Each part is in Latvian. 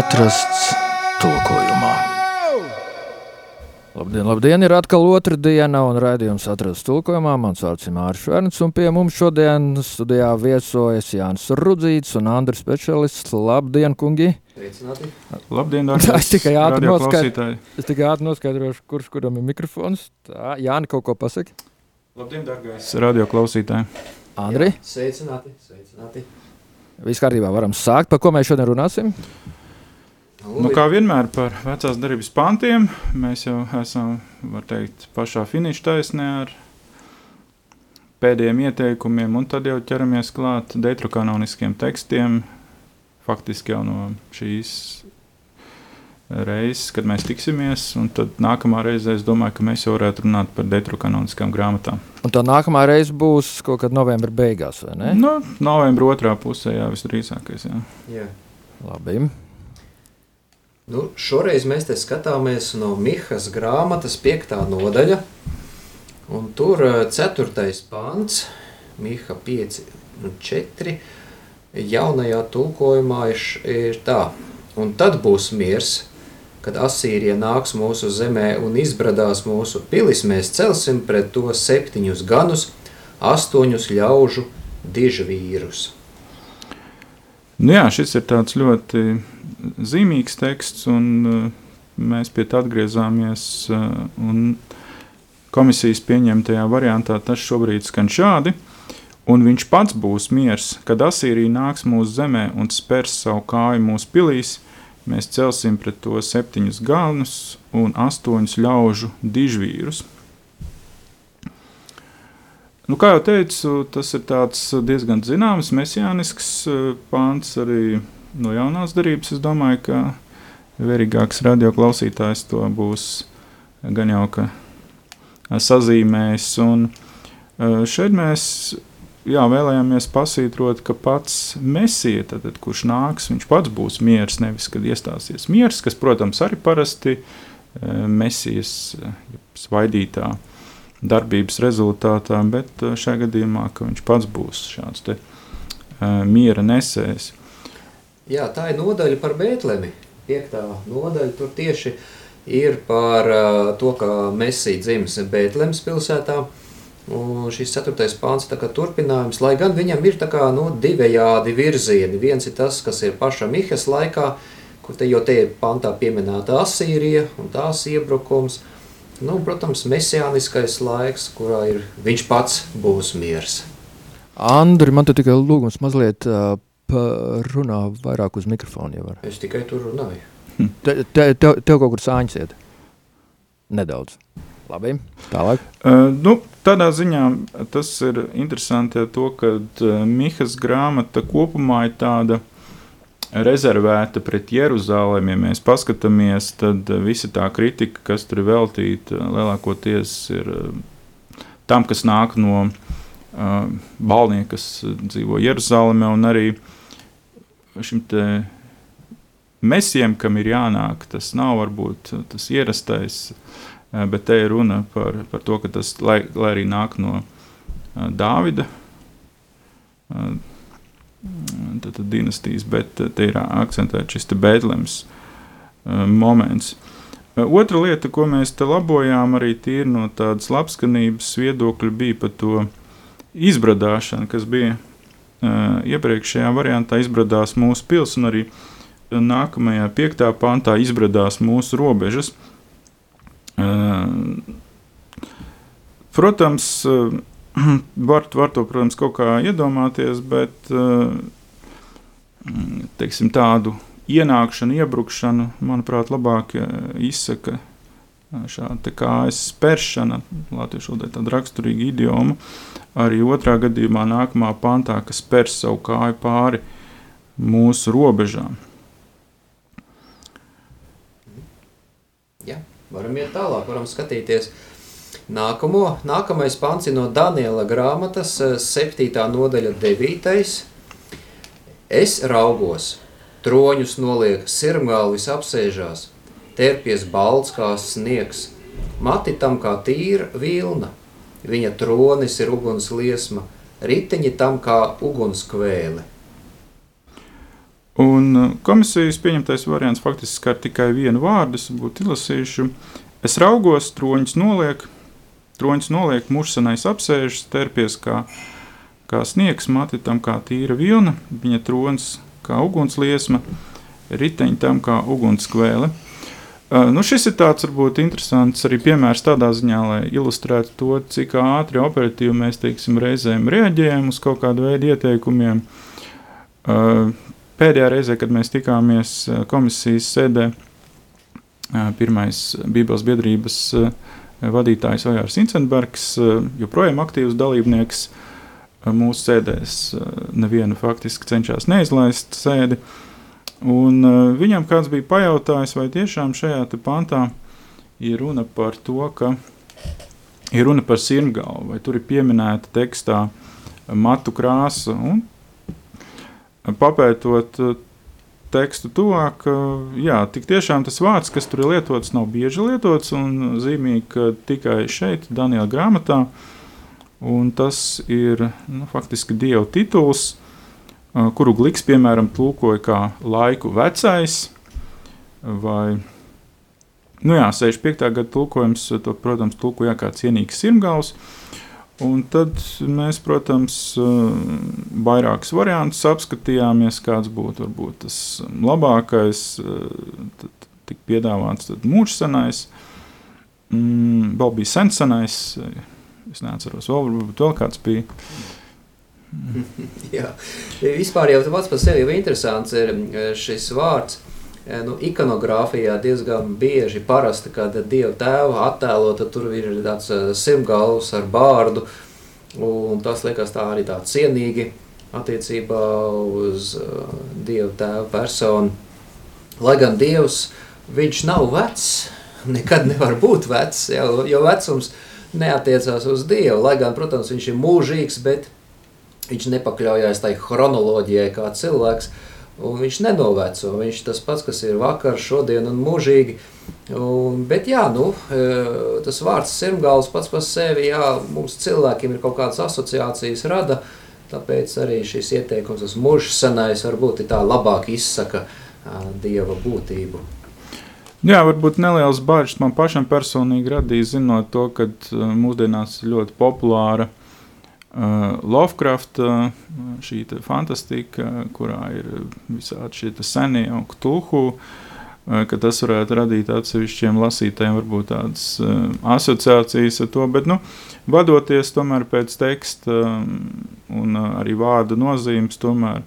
Atrasts tulkojumā. Labdien, labdien! Ir atkal otra diena, un raidījums atrasts tulkojumā. Mans vārds ir Mārcis Šverns, un pie mums šodien studijā viesojas Jānis Rudzīts un Andris Pečelis. Labdien, kungi! Sveicināti. Labdien, dārgie! Es tikai ātri ātri noskaidrošu, kurš kuram ir mikrofons. Tā, Jāni, kaut ko pasaki. Labdien, dārgais! Radio klausītāji. Andri, Jā, Sveicināti. Sveicināti. viss kārtībā, varam sākt. Par ko mēs šodien runāsim? Nu, kā vienmēr par vecās darbības pantiem, mēs jau esam, var teikt, pašā finiša taisnē ar pēdējiem ieteikumiem, un tad jau ķeramies klāt detrokanoniskiem tekstiem, faktiski jau no šīs reizes, kad mēs tiksimies, un tad nākamā reize es domāju, ka mēs jau varētu runāt par detrokanoniskām grāmatām. Un tā nākamā reize būs kaut kad novembra beigās, vai ne? Nu, novembra otrā pusē, jā, visdrīzākais, jā. Jā. Labi. Nu, šoreiz mēs te skatāmies no Mihas grāmatas 5. nodaļa. Un tur 4. pāns, Miha 5, nu 4. Jaunajā tulkojumā ir, ir tā, un tad būs miers, kad Asīrija nāks mūsu zemē un izbradās mūsu pilis, mēs celsim pret to septiņus ganus, astoņus ļaužu dižvīrus. Nu jā, šis ir tāds ļoti zīmīgs teksts, un uh, mēs pie tā atgriezāmies. Uh, komisijas pieņemtajā variantā tas šobrīd skan šādi. Un viņš pats būs miers, kad Asīrija nāks mūsu zemē un spērs savu kāju mūsu pilīs. Mēs celsim pret to septiņus galvenus un astoņus ļaužu dižvīrus. Nu, kā jau teicu, tas ir diezgan zināms, mesijānisks eh, pāns arī no jaunās darbības. Es domāju, ka vērīgāks radioklausītājs to būs gan jau ka sazīmējis. Un eh, šeit mēs jā, vēlējāmies pasītrot, ka pats mesija, tad, kurš nāks, viņš pats būs miers, nevis kad iestāsies miers, kas, protams, arī parasti eh, mesijas eh, svaidītā darbības rezultātā, bet eh, šajā gadījumā ka viņš pats būs šāds te, uh, miera nesējs. Jā, tā ir nodaļa par Bēntlemi. Piektā nodaļa tur tieši ir par uh, to, ka Mēsija dzimis Bēntlemes pilsētā. Un šis ceturtais pāns ir turpinājums, lai gan viņam ir kā, nu, divējādi virzieni. Viens ir tas, kas ir paša Mihas laikā, kur te, jo te ir pantā pieminēta Asīrija un tās iebrukums. Nu, protams, mesijāniskais laiks, kurā ir viņš pats būs miers. Andri, man te tikai lūgums mazliet uh, runā vairāk uz mikrofonu. Ja var. Es tikai tur runāju. te, te, tev, tev kaut kur sāņas iet? Nedaudz. Labi, tālāk. Uh, nu, tādā ziņā tas ir interesanti to, ka uh, Mihas grāmata kopumā ir tāda rezervēta pret Jeruzalemi. Ja mēs paskatāmies, tad visa tā kritika, kas tur ir veltīta, lielākoties ir uh, tam, kas nāk no uh, balnieku, kas dzīvo Jeruzalemē, un arī šim te mesijam, kam ir jānāk, tas nav varbūt tas ierastais. Uh, Bet te ir runa par, par to, ka tas, lai, lai arī nāk no uh, Dāvida uh, tad, tad dinastijas, bet te ir akcentēts šis Bēdelēms moments. Otra lieta, ko mēs te labojām, arī tīri no tādas labskanības viedokļa, bija par to izbradāšanu, kas bija iepriekšējā variantā izbradās mūsu pils, un arī nākamajā piektā pantā izbradās mūsu robežas. Uh, Protams, uh, var, var to, protams, kaut kā iedomāties, bet uh, teiksim, tādu ienākšanu, iebrukšanu, manuprāt, labāk uh, izsaka uh, šāda kājas spēršana, latviešu valodā tāda raksturīga idioma. Arī otrā gadījumā, nākamā pantā, kas spērs savu kāju pāri mūsu robežām. Ja, varam iet tālāk, varam skatīties. Nākamo, nākamais pants ir no Daniela grāmatas, 7. nodaļa, 9. Es raugos, troņus noliek, sirmgalvis apsēžās, terpies balts kā sniegs, mati tam kā tīra vilna. Viņa tronis ir uguns liesma, riteņi tam kā ugunskvēle. Un uh, komisijas pieņemtais variants faktiski skar tikai vienu vārdu, es būtu izlasījuši. Es raugos, troņus noliek, troņus noliek, mušsanais apsēžas, terpies kā, kā sniegs, mati tam kā tīra vilna, viņa trons kā ugunsliesma, riteņi tam kā ugunskvēle. Uh, nu šis ir tāds varbūt interesants arī piemērs tādā ziņā, lai ilustrētu to, cik ātri operatīvi mēs teiksim, reizēm reaģējam uz kaut kādu veidu ieteikumiem. Uh, pēdējā reizē, kad mēs tikāmies uh, komisijas sēdē, pirmais Bībeles biedrības vadītājs Ojārs Incenbergs, joprojām aktīvs dalībnieks mūsu sēdēs, nevienu faktiski cenšas neizlaist sēdi. Un viņam kāds bija pajautājis, vai tiešām šajā pantā ir runa par to, ka ir runa par sirmgalvu, vai tur ir pieminēta tekstā matu krāsa. Un papētot tekstu tuvāk, uh, jā, tik tiešām tas vārds, kas tur ir lietots, nav bieži lietots un zīmīgi, ka tikai šeit, Daniela grāmatā, un tas ir nu, faktiski Dieva tituls, kuru Gliks, piemēram, tulkoja kā laiku vecais, vai, nu jā, 65. gada tulkojums, to, protams, tulkoja kā cienīgs sirmgals, un tad mēs, protams, vairākus variantus apskatījāmies, kāds būtu varbūt tas labākais, tad tika piedāvāts mūžsanais, mm, vēl bija sensanais, es neatceros, vēl, varbūt vēl kāds bija, Jā, vispār jau pats par sevi interesants ir eh, šis vārds. Eh, nu, ikonogrāfijā diezgan bieži parasti, kad Dieva tēva attēlota, tur ir tāds eh, simtgalvs ar bārdu, un tas liekas tā arī tā cienīgi attiecībā uz Dieva tēva personu. Lai gan Dievs, viņš nav vecs, nekad nevar būt vecs, jo, jo vecums neatiecās uz Dievu, lai gan, protams, viņš ir mūžīgs, bet Viņš nepakļaujās tai chronoloģijai kā cilvēks, un viņš nenoveco. Viņš tas pats, kas ir vakar, šodien un mūžīgi. Un, bet jā, nu, e, tas vārds sirmgals pats par sevi, jā, mums cilvēkiem ir kaut kādas asociācijas rada, tāpēc arī šis ieteikums, tas mūžs senais, varbūt tā labāk izsaka Dieva būtību. Jā, varbūt neliels bažas man pašam personīgi radīja, zinot to, ka mūsdienās ir ļoti populāra Uh, Lovecraft, uh, šī fantastika, kurā ir visādi šie senie un tulhu, uh, ka tas varētu radīt atsevišķiem lasītājiem varbūt tādas asociācijas ar to, bet, nu, vadoties tomēr pēc teksta un arī vārda nozīmes, tomēr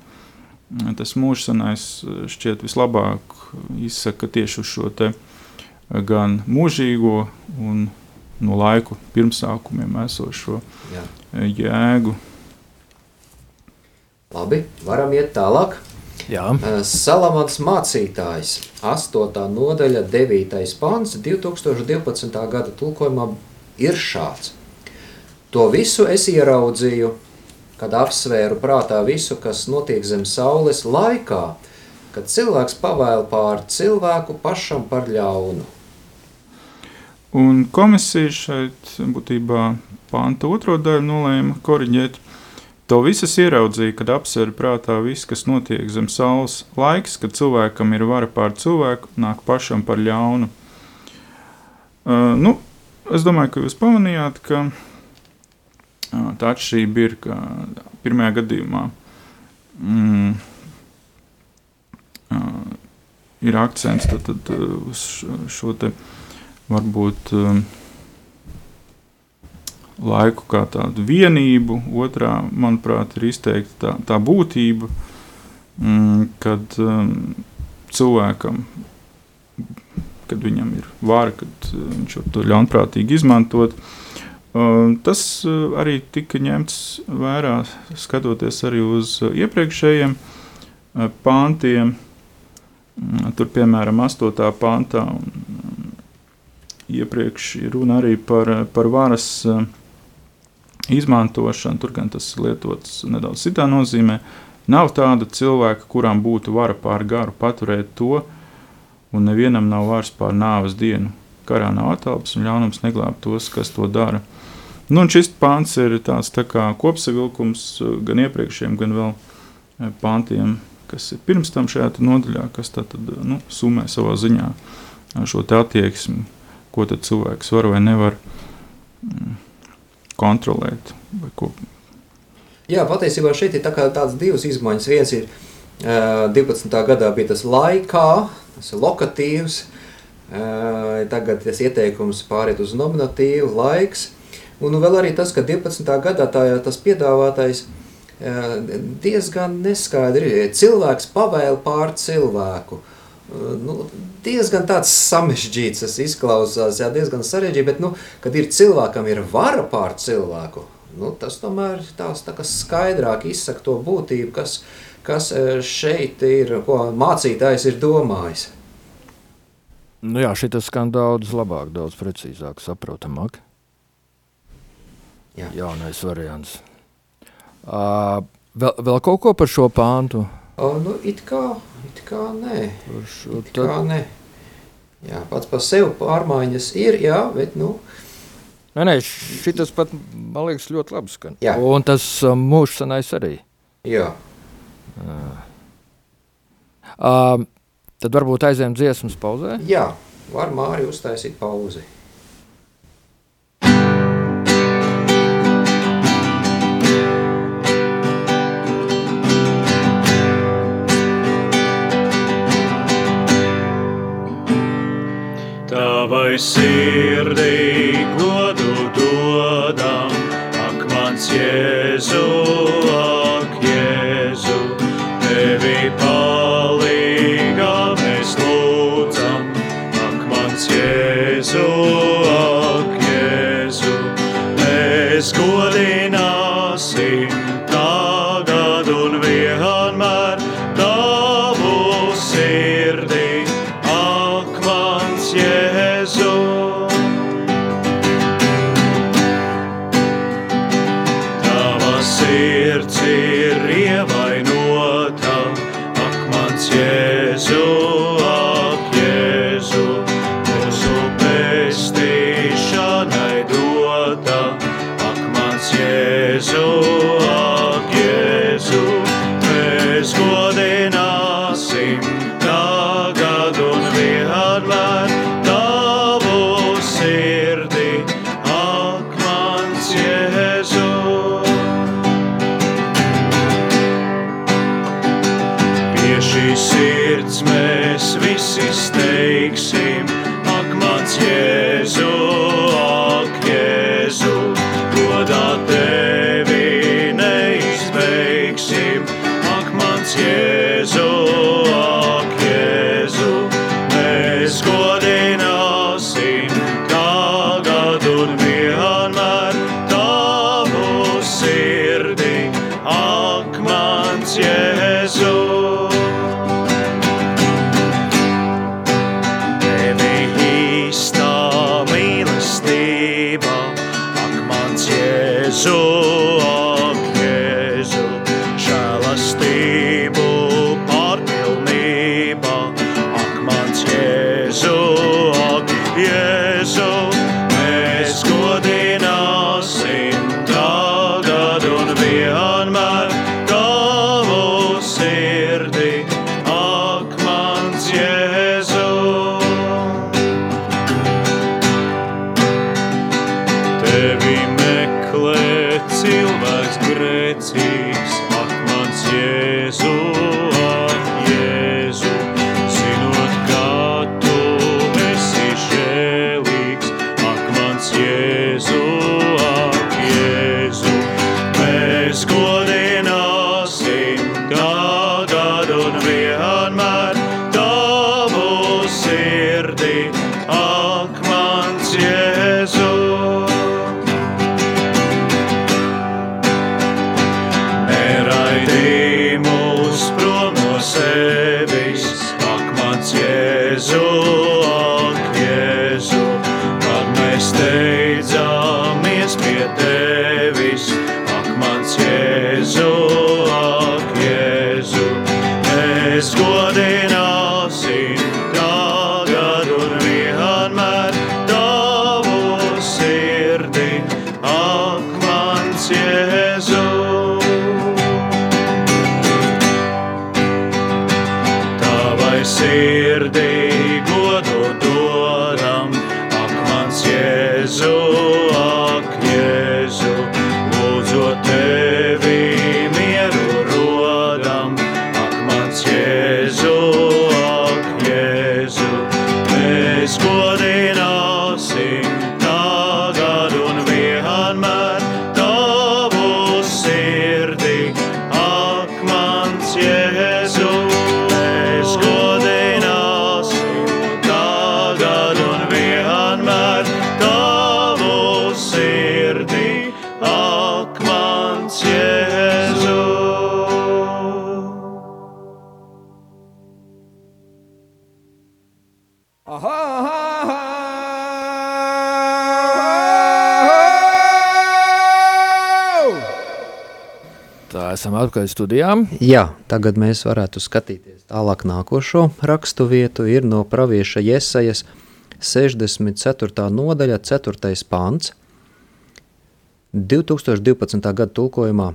tas mūžsanais šķiet vislabāk izsaka tieši uz šo te gan mūžīgo un no laiku pirmsākumiem esošo Jā. Jēgu. Labi, varam iet tālāk. Jā. Salamans mācītājs, 8. nodaļa, 9. pāns, 2012. gada tulkojumā ir šāds. To visu es ieraudzīju, kad apsvēru prātā visu, kas notiek zem saules laikā, kad cilvēks pavēl pār cilvēku pašam par ļaunu. Un komisija šeit būtībā pānta otro daļu nolēma koriģēt. To visas ieraudzīja, kad apsver prātā viss, kas notiek zem saules. Laiks, kad cilvēkam ir vara pār cilvēku, nāk pašam par ļaunu. Uh, nu, es domāju, ka jūs pamanījāt, ka uh, tā atšķirība ir, ka pirmajā gadījumā mm, uh, ir akcents tad, tad, uz šo te uh, varbūt um, laiku kā tādu vienību, otrā, manuprāt, ir izteikti tā, tā būtība, mm, kad um, cilvēkam, kad viņam ir vara, kad uh, viņš var to ļaunprātīgi izmantot. Uh, tas uh, arī tika ņemts vērā, skatoties arī uz uh, iepriekšējiem pāntiem. Mm, tur, piemēram, 8. pāntā un iepriekš runa arī par, par varas eh, izmantošanu, tur gan tas lietots nedaudz citā nozīmē. Nav tāda cilvēka, kuram būtu vara pār garu paturēt to, un nevienam nav vairs pār nāves dienu. Karā nav atelpas un ļaunums neglāb tos, kas to dara. Nu, šis pāns ir tāds tā kā kopsavilkums gan iepriekšējiem, gan vēl pāntiem, kas ir pirms tam šajā nodaļā, kas tad, nu, summē savā ziņā šo attieksmi, ko cilvēks var vai nevar mm, kontrolēt. Jā, patiesībā šeit ir tā tādas divas izmaiņas. Viens ir uh, 12. gadā bija tas laikā, tas ir lokatīvs, uh, tagad tas ieteikums pāriet uz nominatīvu laiks. Un vēl arī tas, ka 12. gadā tā, tas piedāvātais uh, diezgan neskaidri. Cilvēks pavēl pār cilvēku. Uh, nu, diezgan tāds sarežģīts, tas izklausās, jā, diezgan sarežģīts, bet, nu, kad ir cilvēkam ir vara pār cilvēku, nu, tas tomēr tās tā kā skaidrāk izsaka to būtību, kas, kas e, šeit ir, ko mācītājs ir domājis. Nu jā, šitas skan daudz labāk, daudz precīzāk, saprotamāk. Jā. Jaunais variants. Uh, vēl, vēl kaut ko par šo pāntu? O, nu, it kā, it kā nē. It kā tad... nē. Jā, pats par sevi pārmaiņas ir, jā, bet, nu, Nē, nē, šis pat man liekas ļoti labi skan. Jā. Un tas um, mūžsanais arī. Jā. Uh. Uh, tad varbūt aizējām dziesmas pauzē? Jā, var Māri uztaisīt pauzi. see. on mud. Atpakaļ studijām. Jā, tagad mēs varētu skatīties tālāk nākošo rakstu vietu. Ir no pravieša Jesajas 64. nodaļa, 4. pāns. 2012. gada tulkojumā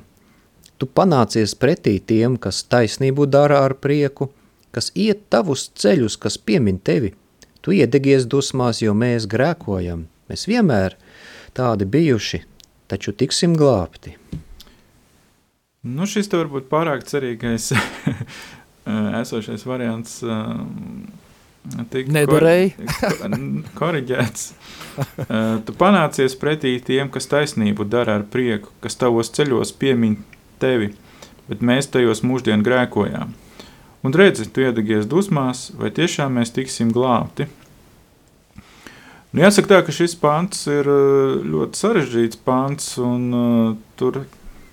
Tu panācies pretī tiem, kas taisnību dara ar prieku, kas iet tavus ceļus, kas piemin tevi. Tu iedegies dusmās, jo mēs grēkojam. Mēs vienmēr tādi bijuši, taču tiksim glābti. Nu, šis te varbūt pārāk cerīgais esošais variants. Tik Nedarēji. Koriģēts. Tu panācies pretī tiem, kas taisnību dara ar prieku, kas tavos ceļos piemin tevi, bet mēs tajos mūždien grēkojām. Un redzi, tu iedegies dusmās, vai tiešām mēs tiksim glābti? Nu, jāsaka tā, ka šis pants ir ļoti sarežģīts pants, un uh, tur,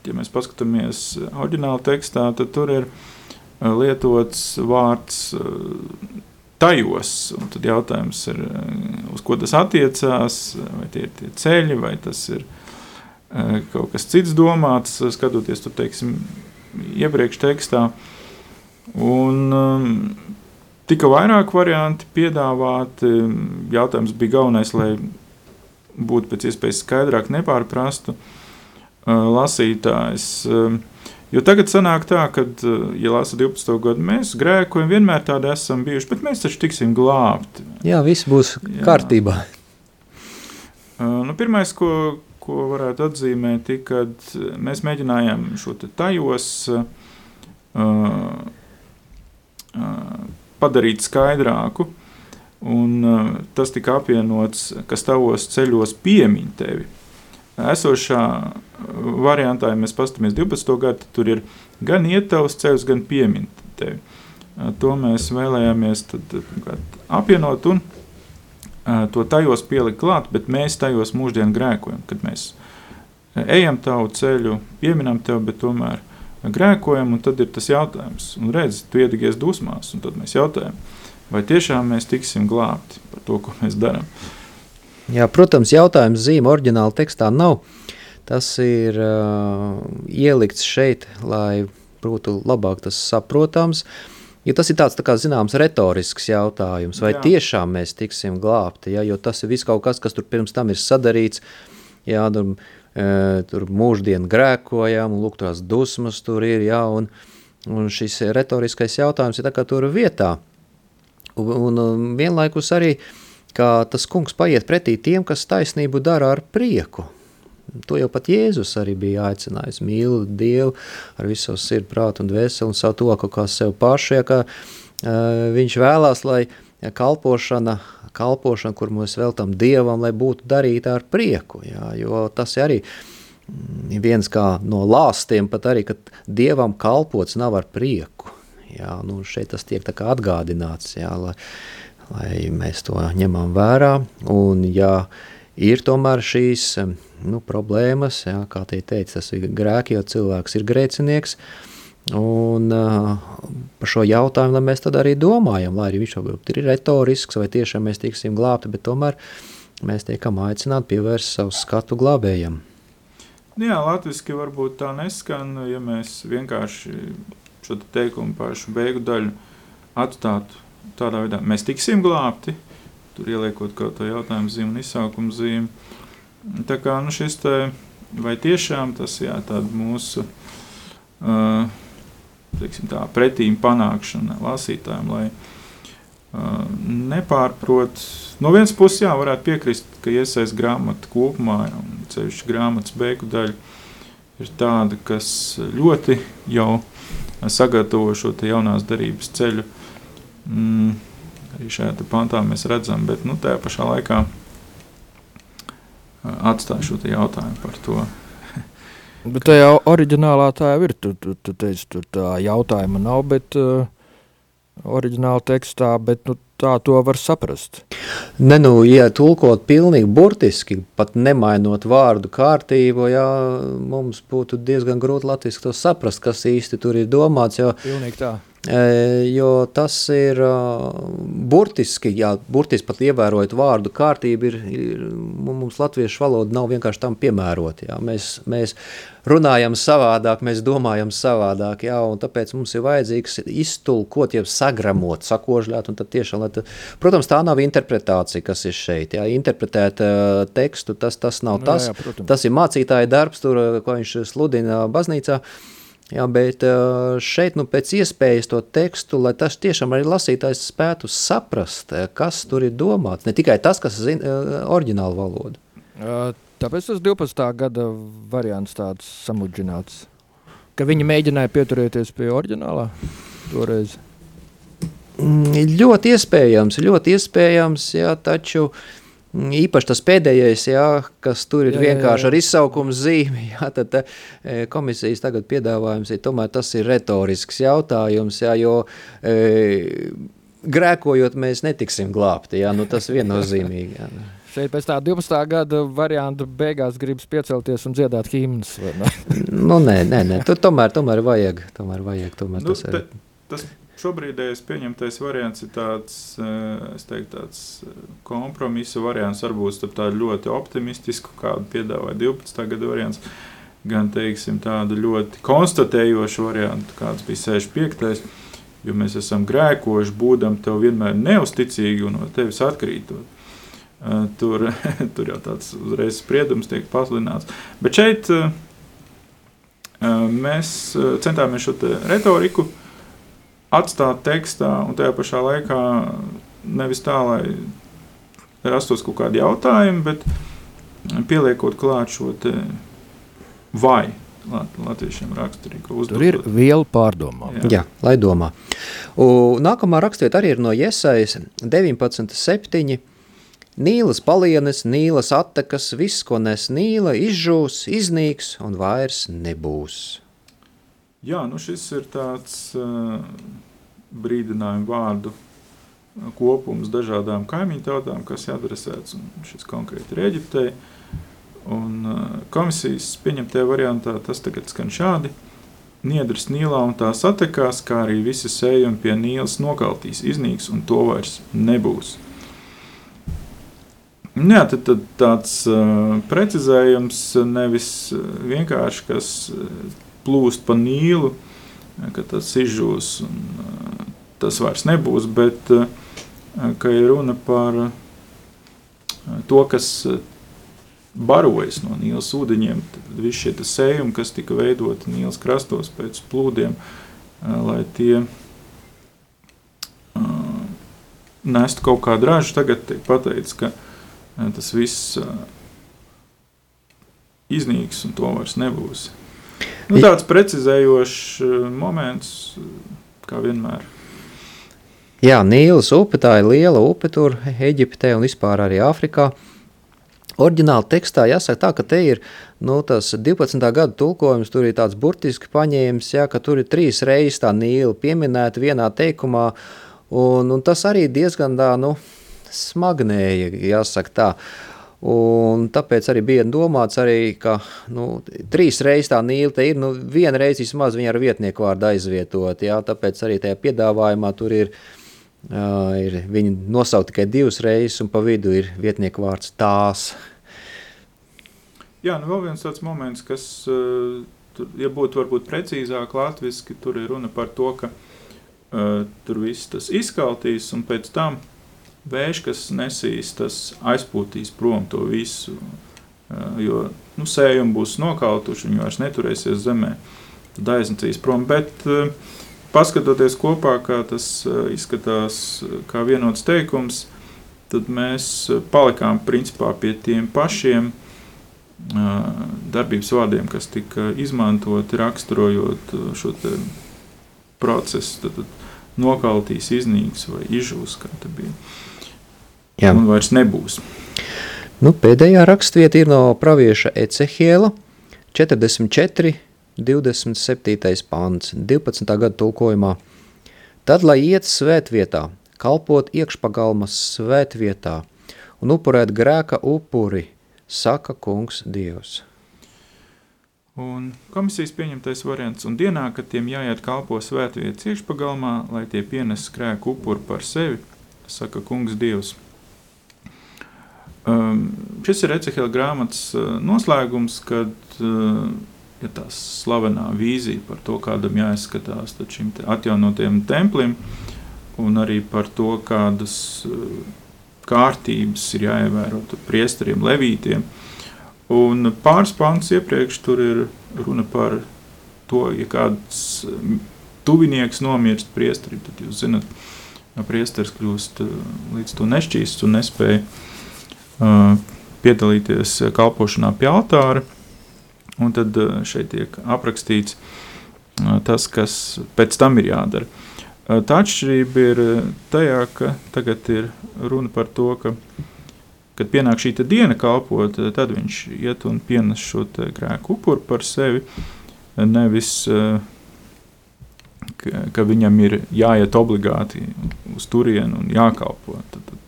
ja mēs paskatāmies oriģināla tekstā, tad tur ir uh, lietots vārds uh, tajos, tad jautājums ir, uh, uz ko tas attiecās, vai tie ir tie ceļi, vai tas ir kaut kas cits domāts, skatoties tur, teiksim, iepriekš tekstā. Un um, tika vairāk varianti piedāvāti. Jautājums bija galvenais, lai būtu pēc iespējas skaidrāk, nepārprastu uh, lasītājs. Jo tagad sanāk tā, ka, ja lasa 12. gadu, mēs grēkojam, vienmēr tādi esam bijuši, bet mēs taču tiksim glābti. Jā, viss būs Jā. kārtībā. Nu, pirmais, ko, ko varētu atzīmēt, ir, kad mēs mēģinājām šo tajos uh, uh, padarīt skaidrāku, un uh, tas tika apvienots, kas tavos ceļos piemin tevi. Esošā variantā, ja mēs paskatāmies 12. gadu, tur ir gan iet tavs ceļus, gan piemin tevi. Uh, To mēs vēlējāmies tad, apvienot un uh, to tajos pielikt klāt, bet mēs tajos mūždien grēkojam, kad mēs ejam tavu ceļu, pieminam tevi, bet tomēr grēkojam, un tad ir tas jautājums. Un redz, tu iedegies dusmās, un tad mēs jautājam, vai tiešām mēs tiksim glābti par to, ko mēs darām. Jā, protams, jautājums zīme oriģināla tekstā nav. Tas ir uh, ielikts šeit, lai būtu labāk tas saprotams. Jo tas ir tāds, tā kā zināms, retorisks jautājums, vai Jā. tiešām mēs tiksim glābti, ja? jo tas ir viss kaut kas, kas tur pirms tam ir sadarīts, jā, tur, e, tur mūždien grēkojam, un lūk, tās dusmas tur ir, jā, un, un šis retoriskais jautājums ir tā kā tur vietā. Un, un vienlaikus arī, kā tas kungs paiet pretī tiem, kas taisnību dara ar prieku. To jau pat Jēzus arī bija aicinājis. Mīlu Dievu ar visu savu sirdi, prātu un dvēseli un savu to, kā sev pašu. Ja, ka, uh, viņš vēlās, lai kalpošana, kalpošana, kur mēs veltam Dievam, lai būtu darīta ar prieku. Ja, jo tas arī mm, viens kā no lāstiem, pat arī, kad Dievam kalpots nav ar prieku. Jā, nu šeit tas tiek tā kā atgādināts, jā, lai, lai mēs to ņemam vērā. Un, ja ir tomēr šīs nu, problēmas, jā, kā tie teica, tas ir grēki, jo cilvēks ir grēcinieks. Un uh, par šo jautājumu mēs tad arī domājam, lai arī viņš varbūt ir retorisks, vai tiešām mēs tiksim glābti, bet tomēr mēs tiekam aicināti pievērst savu skatu glābējam. Jā, latviešu varbūt tā neskan, ja mēs vienkārši šo te teikumu pašu beigu daļu atstātu tādā veidā. Mēs tiksim glābti, tur ieliekot kaut to jautājumu zīmi un izsaukumu zīmi. Tā kā nu šis te, vai tiešām tas jā, mūsu uh, teiksim tā, pretīm panākšana lasītājiem, lai nepārprot. No vienas puses, jā, varētu piekrist, ka iesaist grāmatu kopumā, un ceļš grāmatas beigu daļa ir tāda, kas ļoti jau sagatavo šo jaunās darības ceļu. Mm, arī šajā pantā mēs redzam, bet nu, tajā pašā laikā atstāju šo jautājumu par to. bet tajā oriģinālā tā jau ir. Tu, tu, tu teici, tur tā jautājuma nav, bet uh, oriģināla tekstā, bet nu, tā to var saprast. Ne, nu, ja tulkot pilnīgi burtiski, pat nemainot vārdu kārtību, jā, mums būtu diezgan grūti latviski to saprast, kas īsti tur ir domāts, jo, Pilnīgi tā. Jo tas ir burtiski, jā, burtiski pat ievērojot vārdu kārtību, ir, ir, mums latviešu valoda nav vienkārši tam piemērota. Jā. Mēs, mēs runājam savādāk, mēs domājam savādāk, jā, un tāpēc mums ir vajadzīgs iztulkot, jau sagramot, sakožļāt, un tad tiešām, tā, protams, tā nav interpretācija, kas ir šeit, jā, interpretēt uh, tekstu, tas, tas nav Nu, tas, jā, jā, protams. tas ir mācītāja darbs, tur, ko viņš sludina baznīcā, Jā, bet šeit nu, pēc iespējas to tekstu, lai tas tiešām arī lasītājs spētu saprast, kas tur ir domāts. Ne tikai tas, kas zina oriģinālu valodu. Uh, Tāpēc tas 12. gada variants tāds samudžināts, ka viņi mēģināja pieturēties pie oriģinālā toreiz. Mm, Ļoti iespējams, ļoti iespējams, jā, taču mm, īpaši tas pēdējais, jā, kas tur ir Jā, jā, jā, vienkārši jā. ar izsaukums zīmi, jā, tad e, komisijas tagad piedāvājums ir, tomēr tas ir retorisks jautājums, jā, jo e, grēkojot mēs netiksim glābti, jā, nu tas viennozīmīgi, jā. Šeit pēc tā 12. gada varianta beigās gribas piecelties un dziedāt himnas. vai ne? Nu, nē, nē, nē, tu tomēr, tomēr vajag, tomēr vajag, tomēr Nu, tas ir. te, tas šobrīdējais pieņemtais variants ir tāds, es teiktu, tāds eh, kompromisa variants, varbūt tādu ļoti optimistisku, kādu piedāvāja 12. gada variants, gan, teiksim, tādu ļoti konstatējošu variantu, kāds bija 65. Jo mēs esam grēkoši, būdam tev vienmēr neusticīgi un no tevis atkrītot. Eh, Tur, tur jau tāds uzreiz spriedums tiek pasludināts. Bet šeit mēs centāmies šo retoriku atstāt tekstā, un tajā pašā laikā nevis tā, lai rastos kaut kādi jautājumi, bet pieliekot klāt šo te vai lat- latviešiem raksturīgo Tur ir viela pārdomām. Jā. Jā, lai domā. Un nākamā rakstvieta arī ir no Iesaijas 19.7. Nīlas palienes, nīlas attekas, viss, ko nes nīla, izžūs, iznīks un vairs nebūs. Jā, nu šis ir tāds uh, brīdinājumu vārdu uh, kopums dažādām kaimiņu tautām, kas ir adresēts, šis konkrēti ir Eģiptei. Un uh, komisijas pieņemtajā variantā tas tagad skan šādi. Niedras Nīlā un tā satekās, kā arī visi sējumi pie Nīlas nokaltīs, iznīks un to vairs nebūs. Jā, tad, tad tāds uh, precizējums nevis vienkārši, kas uh, plūst pa nīlu, uh, ka tas izžūs un uh, tas vairs nebūs, bet uh, ka ir runa par to, kas barojas no Nīlas ūdeņiem, visi šie sējumi, kas tika veidoti Nīlas krastos pēc plūdiem, lai tie nestu kaut kādu ražu. Tagad tiek pateikts, ka tas viss iznīks un to vairs nebūs. Nu, tāds precizējošs uh, moments, uh, kā vienmēr. Jā, Nīlas upe, tā ir liela upe tur Eģiptē un vispār arī Āfrikā. Oriģināli tekstā jāsaka tā, ka te ir nu, tas 12. gada tulkojums, tur ir tāds burtiski paņēmis, jā, ka tur ir trīs reizes tā Nīla pieminēta vienā teikumā, un, un tas arī diezgan tā, nu, smagnēja, jāsaka tā. Un tāpēc arī bija domāts, arī, ka nu, trīs reizes tā nīla te ir. Nu, viena reize vismaz viņa ar vietnieku vārdu aizvietot. Jā, tāpēc arī tajā piedāvājumā tur ir, uh, ir viņi nosaukt tikai divas reizes, un pa vidu ir vietnieku vārds tās. Jā, nu vēl viens tāds moments, kas, uh, ja būtu varbūt precīzāk latviski, tur ir runa par to, ka uh, tur viss tas izkaltīs, un pēc tam vējš, kas nesīs, tas aizpūtīs prom to visu, jo nu, sējumi būs nokautuši, viņi vairs neturēsies zemē, tad aiznesīs prom, bet paskatoties kopā, kā tas izskatās kā vienots teikums, tad mēs palikām principā pie tiem pašiem darbības vārdiem, kas tika izmantoti raksturojot šo procesu. Tad, tad nokaltīs, iznīks vai izžūs, kā tas bija. Jā. Un vairs nebūs. Nu, pēdējā rakstvieta ir no pravieša Ecehiela 44, 27. pants, 12. gada tulkojumā. Tad, lai iet svētvietā, kalpot iekšpagalmas svētvietā un upurēt grēka upuri, saka kungs Dievs. Un komisijas pieņemtais variants, un dienā, kad tiem jāiet kalpo svētvietas iekšpagalmā, lai tie pienes krēku upuru par sevi, saka kungs Dievs. Um, šis ir Ecehela grāmatas uh, noslēgums, kad uh, ir tā slavenā vīzija par to, kādam jāizskatās šim te atjaunotajam templim, un arī par to, kādas uh, kārtības ir jāievēro priesteriem, levītiem. Un pāris pāns iepriekš tur ir runa par to, ja kāds tuvinieks nomirst priesteri, tad jūs zinat, priesteris kļūst eh, līdz to nešķīsts un nespēja piedalīties kalpošanā pie altāra. Un tad šeit tiek aprakstīts tas, kas pēc tam ir jādara. Tā atšķirība ir tajā, ka tagad ir runa par to, ka kad pienāk šī diena kalpot, tad viņš iet un pienes šo grēku upuru par sevi. Nevis, ka, ka viņam ir jāiet obligāti uz turieni un jākalpo. Tad, tad,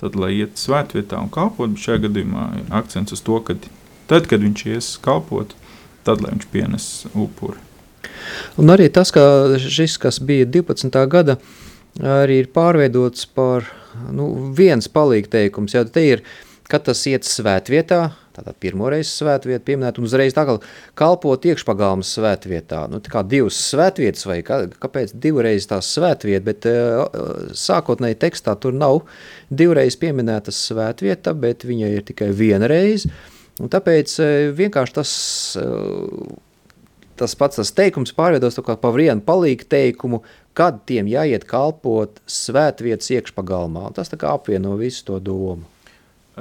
tad lai iet svētvietā un kalpot, bet šajā gadījumā ir akcents uz to, ka tad, kad viņš ies kalpot, tad lai viņš pienes upuri. Un arī tas, ka šis, kas bija 12. gada, arī ir pārveidots par nu, viens palīgteikums, jau te ir, kad tas iet svētvietā, tātad pirmoreiz svētvieta pieminēt, un uzreiz tā kalpot iekšpagalmas svētvietā, nu, tā kā divas svētvietas, vai kā, kāpēc divreiz tās svētvieta, bet uh, sākotnēji tekstā tur nav divreiz pieminētas svētvieta, bet viņa ir tikai viena reize, un tāpēc uh, vienkārši tas, uh, tas pats tas teikums pārveidos tā kā pa vienu palīgu teikumu, kad tiem jāiet kalpot svētvietas iekšpagalmā. Tas tā kā apvieno visu to domu.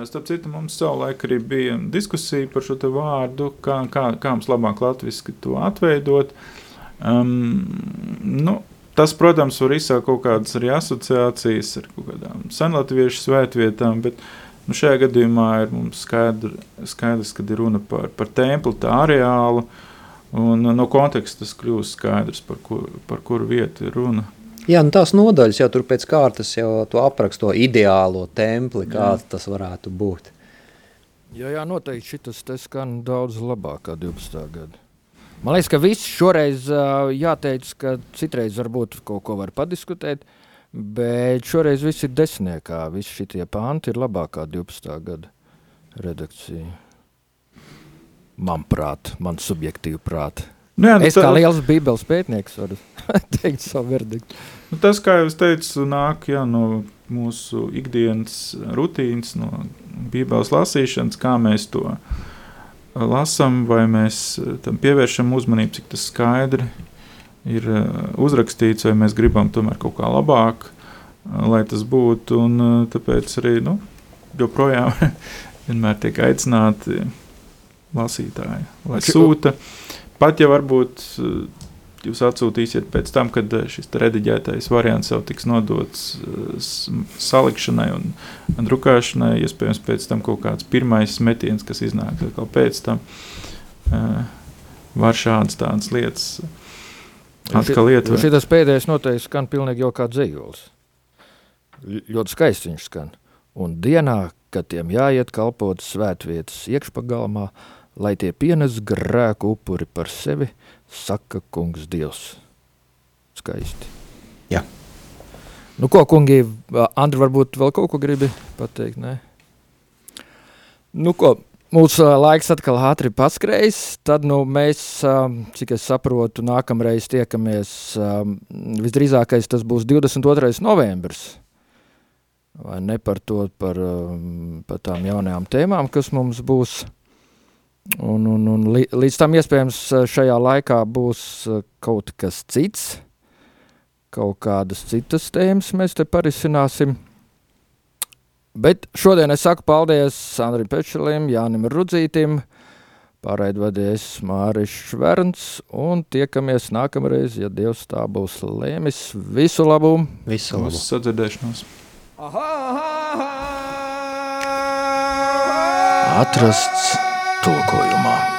Starp citu, mums savulaik arī bija diskusija par šo vārdu, kā, kā, kā mums labāk latviski to atveidot. Um, nu, tas, protams, var izsākt kaut kādas arī asociācijas ar kaut kādām senlatviešu svētvietām, bet nu, šajā gadījumā ir mums skaidr, skaidrs, kad ir runa par, par templi, tā areālu, Un no konteksta tas kļūst skaidrs, par, kur, par kuru vietu ir runa. Jā, nu tās nodaļas jau tur pēc kārtas jau to apraksto ideālo templi, kāds tas varētu būt. Jā, jā, noteikti šis te skan daudz labāk kā 12. gada. Man liekas, ka viss šoreiz jāteic, ka citreiz varbūt kaut ko var padiskutēt, bet šoreiz viss ir desmitniekā. Visi šie panti ir labāk kā 12. gada redakcija man prāt, man subjektīvi prāt. Nu jā, nu es tā... kā liels bībeles pētnieks varu teikt savu verdiktu. Nu, tas, kā jau teicu, nāk jā, no mūsu ikdienas rutīnas, no bībeles lasīšanas, kā mēs to lasām, vai mēs tam pievēršam uzmanību, cik tas skaidri ir uzrakstīts, vai mēs gribam tomēr kaut kā labāk, lai tas būtu. Un, tāpēc arī nu, joprojām vienmēr tiek aicināti lasītāji, lai sūta. Pat ja varbūt eh, jūs atsūtīsiet pēc tam, kad eh, šis rediģētais variants jau tiks nodots eh, salikšanai un drukāšanai, iespējams, pēc tam kaut kāds pirmais metiens, kas iznāk pēc tam, var šādas tādas lietas atkal ietvert. Šis pēdējais noteikti skan pilnīgi jau kā dzējols. Ļoti skaisti viņš skan. Un dienā, kad tiem jāiet kalpot svētvietas iekšpagalmā, uh, lai tie pienes grēku upuri par sevi, saka kungs Dievs. Skaisti. Jā. Nu ko, kungi, Andri, varbūt vēl kaut ko gribi pateikt, ne? Nu ko, mūsu laiks atkal ātri paskrējis, tad nu mēs, cik es saprotu, nākamreiz tiekamies, visdrīzākais tas būs 22. novembris, vai ne par to, par, par tām jaunajām tēmām, kas mums būs, Un, un, un līdz tam iespējams šajā laikā būs kaut kas cits, kaut kādas citas tēmas mēs te parisināsim. Bet šodien es saku paldies Sandrim Pečelim, Jānim Rudzītim, pārraidvadies Māris Šverns un tiekamies nākamreiz, ja Dievs tā būs lēmis. Visu labu! Visu labu! Uz sadzirdēšanos! Atrasts 投稿よまん